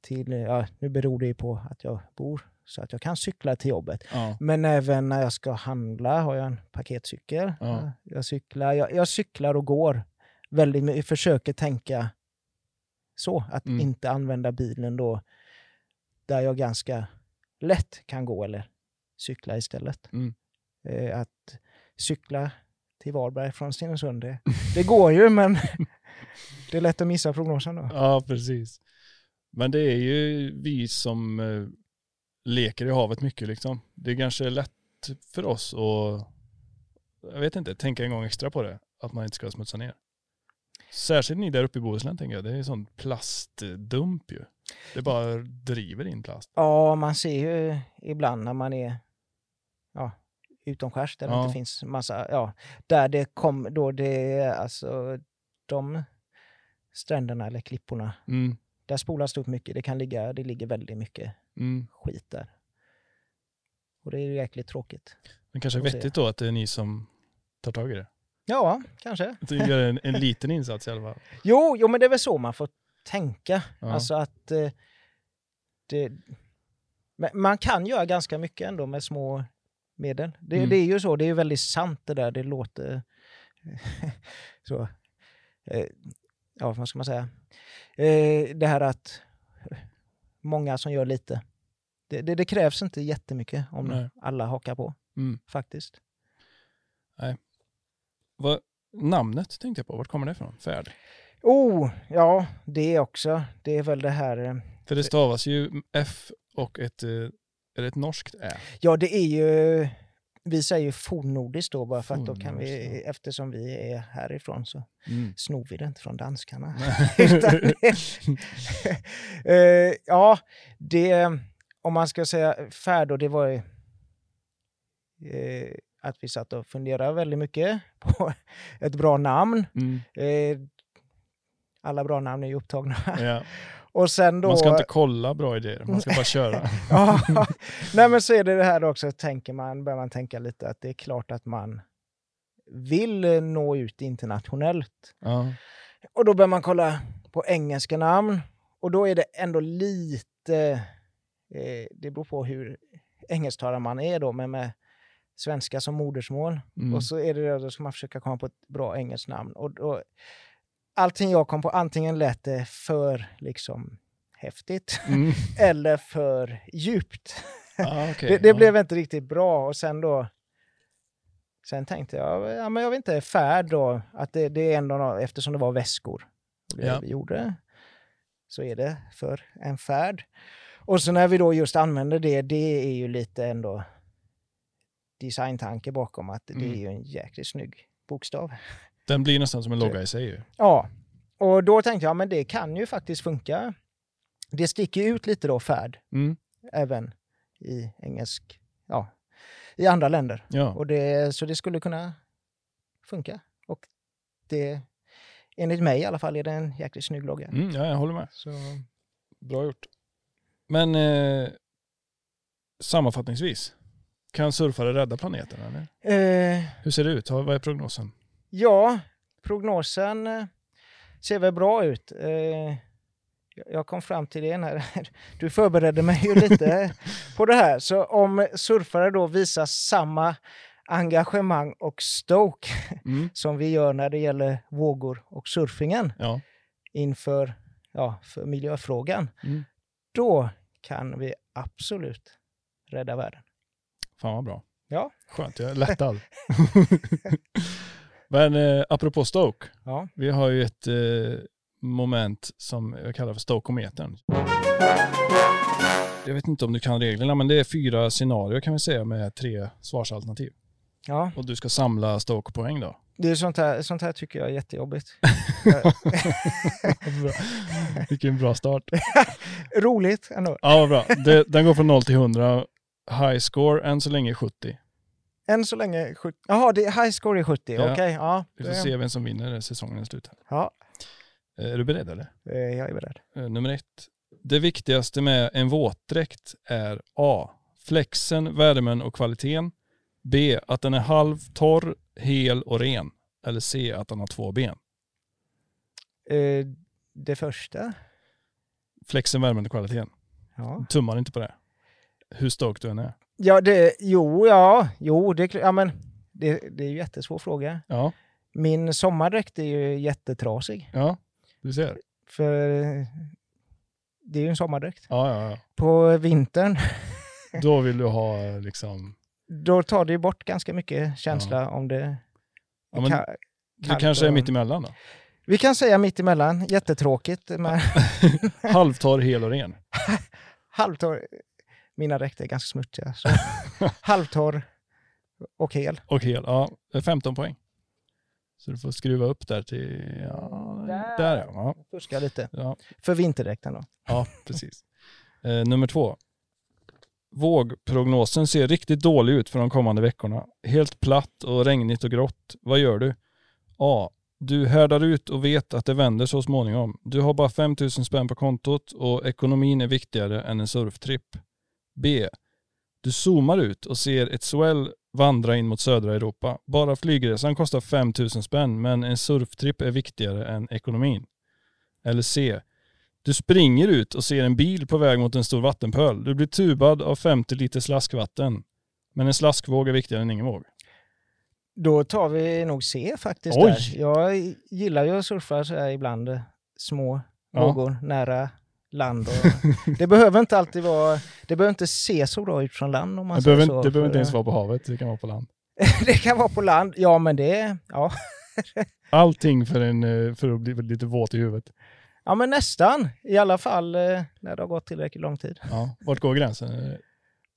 till, ja, nu beror det ju på att jag bor så att jag kan cykla till jobbet. Ja. Men även när jag ska handla har jag en paketcykel. Ja. Jag, cyklar, jag, jag cyklar och går väldigt mycket. Försöker tänka så, att Mm. inte använda bilen då där jag ganska lätt kan gå eller cykla istället. Mm. Eh, att cykla till Varberg från Stenungsund, det, det går ju men det är lätt att missa prognosen då. ja, precis. Men det är ju vi som eh, leker i havet mycket liksom. Det är kanske lätt för oss att, jag vet inte, tänka en gång extra på det. Att man inte ska smutsa ner. Särskilt ni där uppe i Bohuslän tänker jag. Det är sån plastdump ju. Det bara driver in plast. Ja, man ser ju ibland när man är ja, utomskärs där det Ja. inte finns massa, ja, där det kom, då det alltså de stränderna eller klipporna, Mm. där spolas det upp mycket. Det kan ligga, det ligger väldigt mycket Mm. skit där. Och det är ju jäkligt tråkigt. Men kanske vettigt då att det är ni som tar tag i det. Ja, kanske. Att du gör en, en liten insats i alla fall. Jo, jo, men det är väl så man får tänka. Ja. Alltså att eh, det, man kan göra ganska mycket ändå med små medel. Det, Mm. det är ju så, det är ju väldigt sant det där. Det låter så. Eh, ja, vad ska man säga? Eh, det här att många som gör lite. Det, det, det krävs inte jättemycket om Nej. alla hakar på Mm. faktiskt. Vad, namnet tänkte jag på, vart kommer det ifrån? Färd? Oh, ja, det också. Det är väl det här eh, För det stavas ju F och ett, eh, är det ett norskt Ä? Ja, det är ju... Vi säger ju fornnordiskt då, bara för att då kan vi, eftersom vi är härifrån så Mm. snor vi det inte från danskarna. Det, Eh, ja, det, om man ska säga färd, och det var ju eh, att vi satt och funderade väldigt mycket på ett bra namn. Mm. Eh, alla bra namn är ju upptagna. Ja. Och sen då... Man ska inte kolla bra idéer, man ska bara köra. ja, nej men så är det det här också, tänker man, börjar man tänka lite att det är klart att man vill nå ut internationellt. Ja. Och då börjar man kolla på engelska namn och då är det ändå lite, eh, det beror på hur engelsktalare man är då, men med svenska som modersmål. Mm. Och så är det då ska man försöka komma på ett bra engelskt namn. Och då, allting jag kom på, antingen lät det för liksom häftigt Mm. eller för djupt. Ah, okej. det det ja. blev inte riktigt bra och sen då Sen tänkte jag, ja, men jag vet inte, färd då, att det, det är ändå, eftersom det var väskor det Ja. vi gjorde, så är det för en färd. Och så när vi då just använder det, det är ju lite ändå designtanke bakom att det Mm. är ju en jäkligt snygg bokstav. Den blir nästan som en logga i sig ju. Ja, och då tänkte jag, men det kan ju faktiskt funka. Det sticker ut lite då, färd, Mm. även i engelsk, ja, i andra länder. Ja. Och det, så det skulle kunna funka. Och det, enligt mig i alla fall, är det en jäkligt snygg logga. Mm, ja, jag håller med. Så, Bra gjort. Men eh, sammanfattningsvis, kan surfare rädda planeten eller? eh, Hur ser det ut? Vad är prognosen? Ja, prognosen eh, ser väl bra ut. Eh, jag- jag kom fram till det när du förberedde mig ju lite på det här. Så om surfare då visar samma engagemang och stoke Mm. som vi gör när det gäller vågor och surfingen Ja. inför ja, för miljöfrågan, Mm. då kan vi absolut rädda världen. Fan vad bra. Ja. Skönt, jag är lättad. Men eh, apropå Stoke, Ja. vi har ju ett eh, moment som jag kallar för Stokeometern. Jag vet inte om du kan reglerna, men det är fyra scenarier kan vi säga med tre svarsalternativ. Ja, och du ska samla Stoke-poäng då. det är sånt här, sånt här tycker jag är jättejobbigt. Bra. Vilken bra start. Roligt ändå. Ja, bra. Det, den går från 0 till 100. High score än så länge 70. Än så länge 70. Jaha, det är high score är 70. Ja. Okej, ja. Vi får det- se vem som vinner när säsongen är slut. här. Ja, Eh, Är du beredd eller? eh, jag är beredd. Eh, Nummer ett. Det viktigaste med en våtdräkt är A. Flexen, värmen och kvaliteten. B. Att den är halvtorr, hel och ren. Eller C. Att den har två ben. Eh, det första? Flexen, värmen och kvaliteten. Ja. Tummar inte på det. Hur stoked du än är. Ja, det, jo, ja, jo, det, ja, men det, det är ju en jättesvår fråga. Ja, Min sommardräkt är ju jättetrasig. ja. Du ser. För det är ju en sommardräkt. Ja, ja, ja. På vintern, Då vill du ha liksom... då tar det ju bort ganska mycket känsla om det Ja, men ka- kallt kanske är mitt emellan då? Vi kan säga mitt emellan. jättetråkigt. Men Halvtorr, hel och ren. halvtorr. Mina dräkter är ganska smutsiga. Så halvtorr och hel. Och hel. Ja, det är 15 poäng. Så du får skruva upp där till... Ja, Där. där ja. Fuska lite. ja. För vinterdräkten då. Ja, precis. Eh, nummer två. Vågprognosen ser riktigt dålig ut för de kommande veckorna. Helt platt och regnigt och grått. Vad gör du? A. Du härdar ut och vet att det vänder så småningom. Du har bara 5000 spänn på kontot och ekonomin är viktigare än en surftripp. B. Du zoomar ut och ser ett swell vandra in mot södra Europa. Bara flygresan kostar 5000 spänn men en surftripp är viktigare än ekonomin. Eller C. Du springer ut och ser en bil på väg mot en stor vattenpöl. Du blir tubad av 50 liter slaskvatten. Men en slaskvåg är viktigare än ingen våg. Då tar vi nog C faktiskt. Oj! Där. Jag gillar ju att surfa så här ibland. Små Ja. vågor nära land. Det behöver inte alltid vara... Det behöver inte se så bra ut från land om man Det säger behöver, så. det behöver inte ens vara på havet, det kan vara på land. det kan vara på land. Ja, men det... Ja, Allting för, en, eh, för att bli lite våt i huvudet. ja men nästan. I alla fall eh, när det har gått tillräckligt lång tid. Ja. Vart går gränsen? Eh,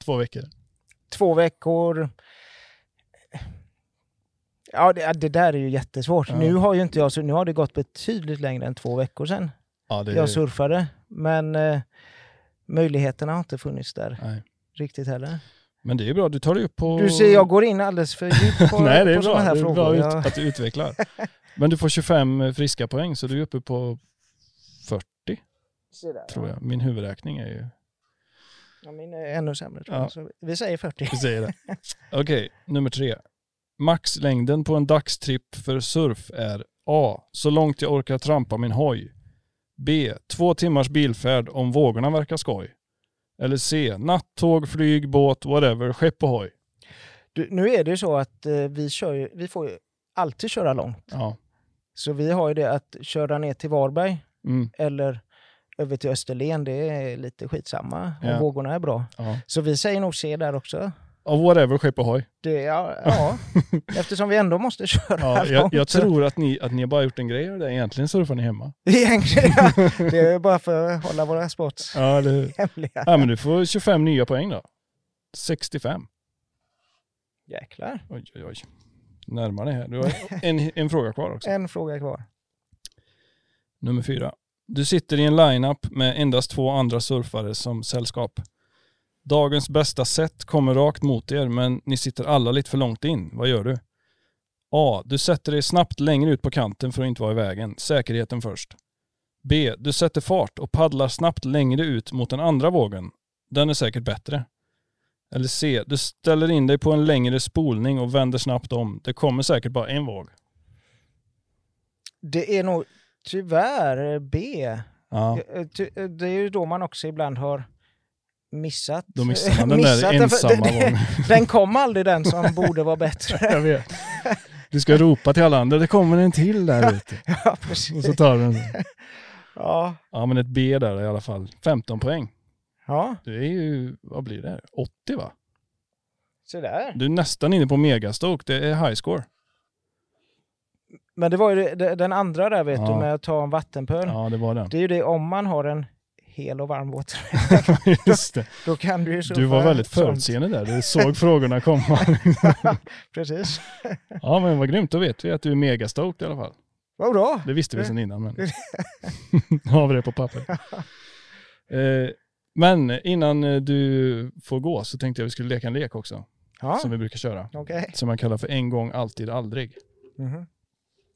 Två veckor? Två veckor. Ja, det, det där är ju jättesvårt. Ja. Nu har ju inte jag... Nu har det gått betydligt längre än två veckor sedan Ja, det, jag surfade. Men eh, möjligheterna har inte funnits där nej. riktigt heller. Men det är bra, du tar dig upp på... Du ser, jag går in alldeles för djupt på, Nej, det är på bra. här det är frågor. bra Jag, att du utvecklar. Men du får 25 friska poäng, så du är uppe på 40, Se där, tror ja. jag. Min huvudräkning är ju... Ja, min är ännu sämre tror Ja. jag. Så vi säger 40. Vi säger det. Okej, nummer tre. Maxlängden på en dagstripp för surf är A. Så långt jag orkar trampa min hoj. B. Två timmars bilfärd om vågorna verkar skoj. Eller C. Nattåg, flyg, båt, whatever, skepp och hoj. Du, nu är det ju så att eh, vi, kör, vi får ju alltid köra långt. Ja. Så vi har ju det att köra ner till Varberg Mm. eller över till Österlen, det är lite skitsamma om Ja. vågorna är bra. ja. Så vi säger nog C där också. Och whatever, skepp och hoj. Det, ja, ja. eftersom vi ändå måste köra Ja, jag, jag tror att ni, att ni har bara gjort en grej av det. Egentligen surfar ni hemma. Egentligen, ja. Det är bara för att hålla våra spots Ja, eller hemliga. Ja, men du får 25 nya poäng då. 65. Jäklar. Oj, oj, oj. Närmare dig här. Du har en, en fråga kvar också. En fråga kvar. Nummer fyra. Du sitter i en lineup med endast två andra surfare som sällskap. Dagens bästa set kommer rakt mot er men ni sitter alla lite för långt in. Vad gör du? A. Du sätter dig snabbt längre ut på kanten för att inte vara i vägen. Säkerheten först. B. Du sätter fart och paddlar snabbt längre ut mot den andra vågen. Den är säkert bättre. Eller C. Du ställer in dig på en längre spolning och vänder snabbt om. Det kommer säkert bara en våg. Det är nog tyvärr B. Ja. Eh, eh, Det är ju då man också ibland har missat. Då missar man den missat där den, ensamma det- vågen. Den kom aldrig den som borde vara bättre. Jag vet. Du ska ropa till alla andra, det kommer en till där ute. Ja, Och precis. så tar du den. Ja, Ja men ett B där i alla fall. 15 poäng. ja, Det är ju, vad blir det? 80 va? så där. Du är nästan inne på megastoke, det är high score. Men det var ju det- den andra där vet Ja. du med att ta en vattenpöl. Ja det var den. Det är ju det om man har en hel och varm våt. Just det. Då kan du ju Du var väldigt förutseende där. Du såg frågorna komma. Precis. Ja, men vad grymt. Då vet vi att du är megastoked i alla fall. Vad bra. Det visste vi sedan innan, men nu har vi det på papper. Eh, men innan eh, du får gå så tänkte jag vi skulle leka en lek också, Ja, som vi brukar köra. okej. Som man kallar för en gång, alltid, aldrig. Mhm.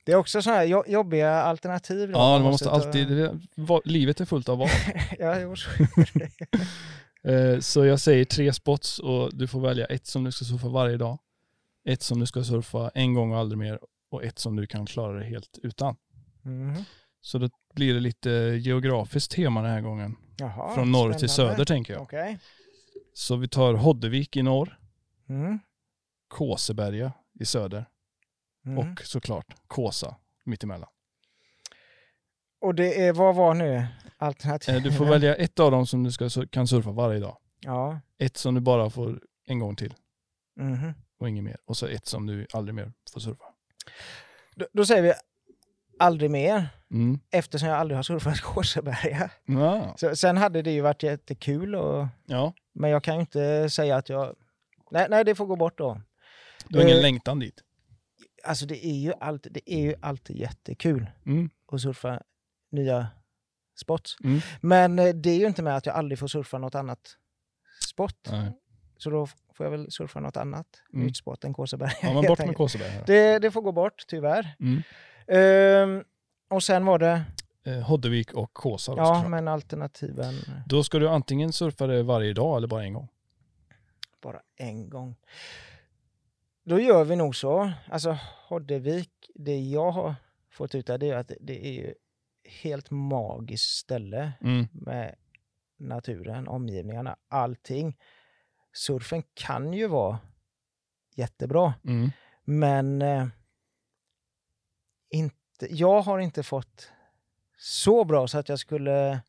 Det är också sådana här jo- jobbiga alternativ. då. Ja, man måste ta- alltid, va- livet är fullt av val. ja, jo, så- Eh, Så jag säger tre spots och du får välja ett som du ska surfa varje dag, ett som du ska surfa en gång och aldrig mer och ett som du kan klara dig helt utan. Mhm. Så då blir det lite geografiskt tema den här gången. Jaha, Från norr till spännande. söder tänker jag. Okej. Så vi tar Hoddevik i norr, Mm. Kåseberga i söder Mm. och såklart Kåsa mittemellan. Och det är, vad var nu alternativet? Eh, Du får välja ett av dem som du ska, kan surfa varje dag. Ja. Ett som du bara får en gång till Mhm. och inget mer. Och så ett som du aldrig mer får surfa. Då, då säger vi aldrig mer, Mm. eftersom jag aldrig har surfat Kåseberga. Ja. Så, sen hade det ju varit jättekul, och, ja, men jag kan ju inte säga att jag... Nej, nej, det får gå bort då. du har ingen Eh, längtan dit. Alltså det är ju alltid, det är ju alltid jättekul Mm. att surfa nya spots. Mm. Men eh, det är ju inte med att jag aldrig får surfa något annat spot. Nej. Så då får jag väl surfa något annat Mm. nytt spot än Kåseberga. Ja, men bort med enkelt. Kåseberga. det, det får gå bort, tyvärr. Mm. Ehm, och sen var det, Eh, Hoddevik och Kåsa då, ja men alternativen Då ska du antingen surfa det varje dag eller bara en gång. bara en gång. Då gör vi nog så. Alltså Hoddevik, det jag har fått ut av det är att det är ju helt magiskt ställe Mm. med naturen, omgivningarna, allting. Surfen kan ju vara jättebra, Mm. men eh, inte, jag har inte fått så bra så att jag skulle...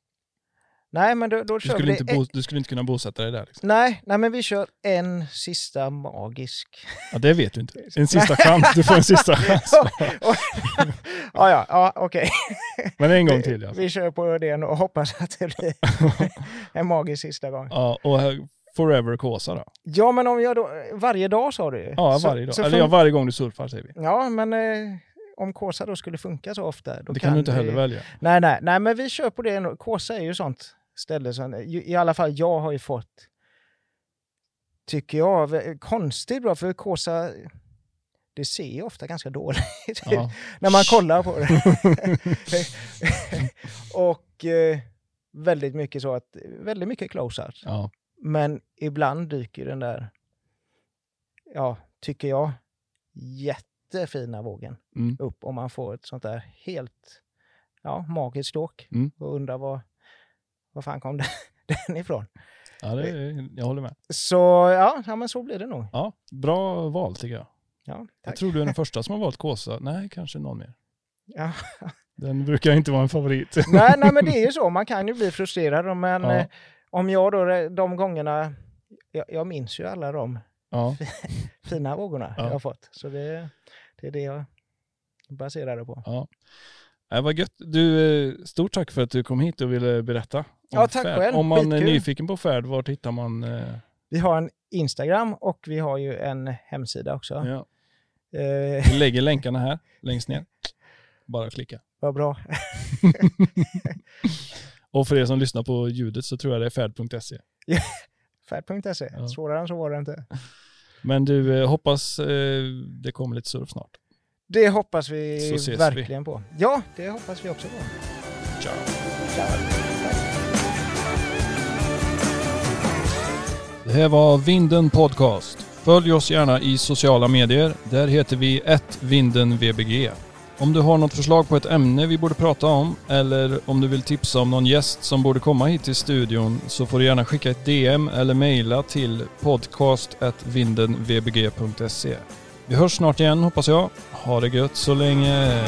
Nej, men då, då Du, skulle inte bo, du skulle inte kunna bosätta dig där. Liksom. Nej, nej, men vi kör en sista magisk. Ja, det vet du inte. En sista chans. Du får en sista chans. ja, ja, ja okej. Men en gång till. Ja. Vi kör på det och hoppas att det blir en magisk sista gång. ja, och Forever Kåsa då? Ja, men om jag då... Varje dag sa du ju. Ja, Så- varje dag. så Eller ja, varje gång du surfar säger vi. Ja, men eh, om Kåsa då skulle funka så ofta. Det kan du inte vi- heller välja. Nej, nej, nej, men vi kör på det. Kåsa är ju sånt ställe som, i alla fall jag har ju fått, tycker jag, konstigt bra, för Kåsa, det ser ju ofta ganska dåligt Ja. när man kollar på det. och eh, väldigt mycket så att, väldigt mycket close-out. Ja. Men ibland dyker den där, ja, tycker jag, jättefina vågen Mm. upp om man får ett sånt där helt ja, magiskt åk. Mm. Och undrar vad, vad fan kom den, den ifrån? ja, det är, jag håller med. Så ja, ja, men så blir det nog. Ja, bra val tycker jag. Ja, Jag tack. tror du är den första som har valt Kåsa. Nej, kanske någon mer. Ja. Den brukar inte vara en favorit. nej, nej, men det är ju så. Man kan ju bli frustrerad. Men Ja. eh, om jag då, de gångerna, jag, jag minns ju alla de Ja, fina vågorna Ja. jag har fått. Så det, det är det jag baserar det på. Det var gött. Du, eh, stort tack för att du kom hit och ville berätta. Om Ja, tack färd. själv. Om man är Skitkul. nyfiken på färd, vart hittar man? eh, Vi har en Instagram och vi har ju en hemsida också. Ja. Eh, Vi lägger länkarna här längst ner. Bara klicka. vad bra. Och för er som lyssnar på ljudet så tror jag det är färd.se. Färd.se. Ja. Svårare än så var det inte. Men du, eh, hoppas eh, det kommer lite surf snart. Det hoppas vi ses vi. verkligen på. Ja, det hoppas vi också på. Ciao. Det här var Vinden Podcast. Följ oss gärna i sociala medier. Där heter vi vindenvbg. Om du har något förslag på ett ämne vi borde prata om eller om du vill tipsa om någon gäst som borde komma hit till studion så får du gärna skicka ett DM eller mejla till podcast.vindenvbg.se. Vi hörs snart igen hoppas jag. Ha det gött så länge.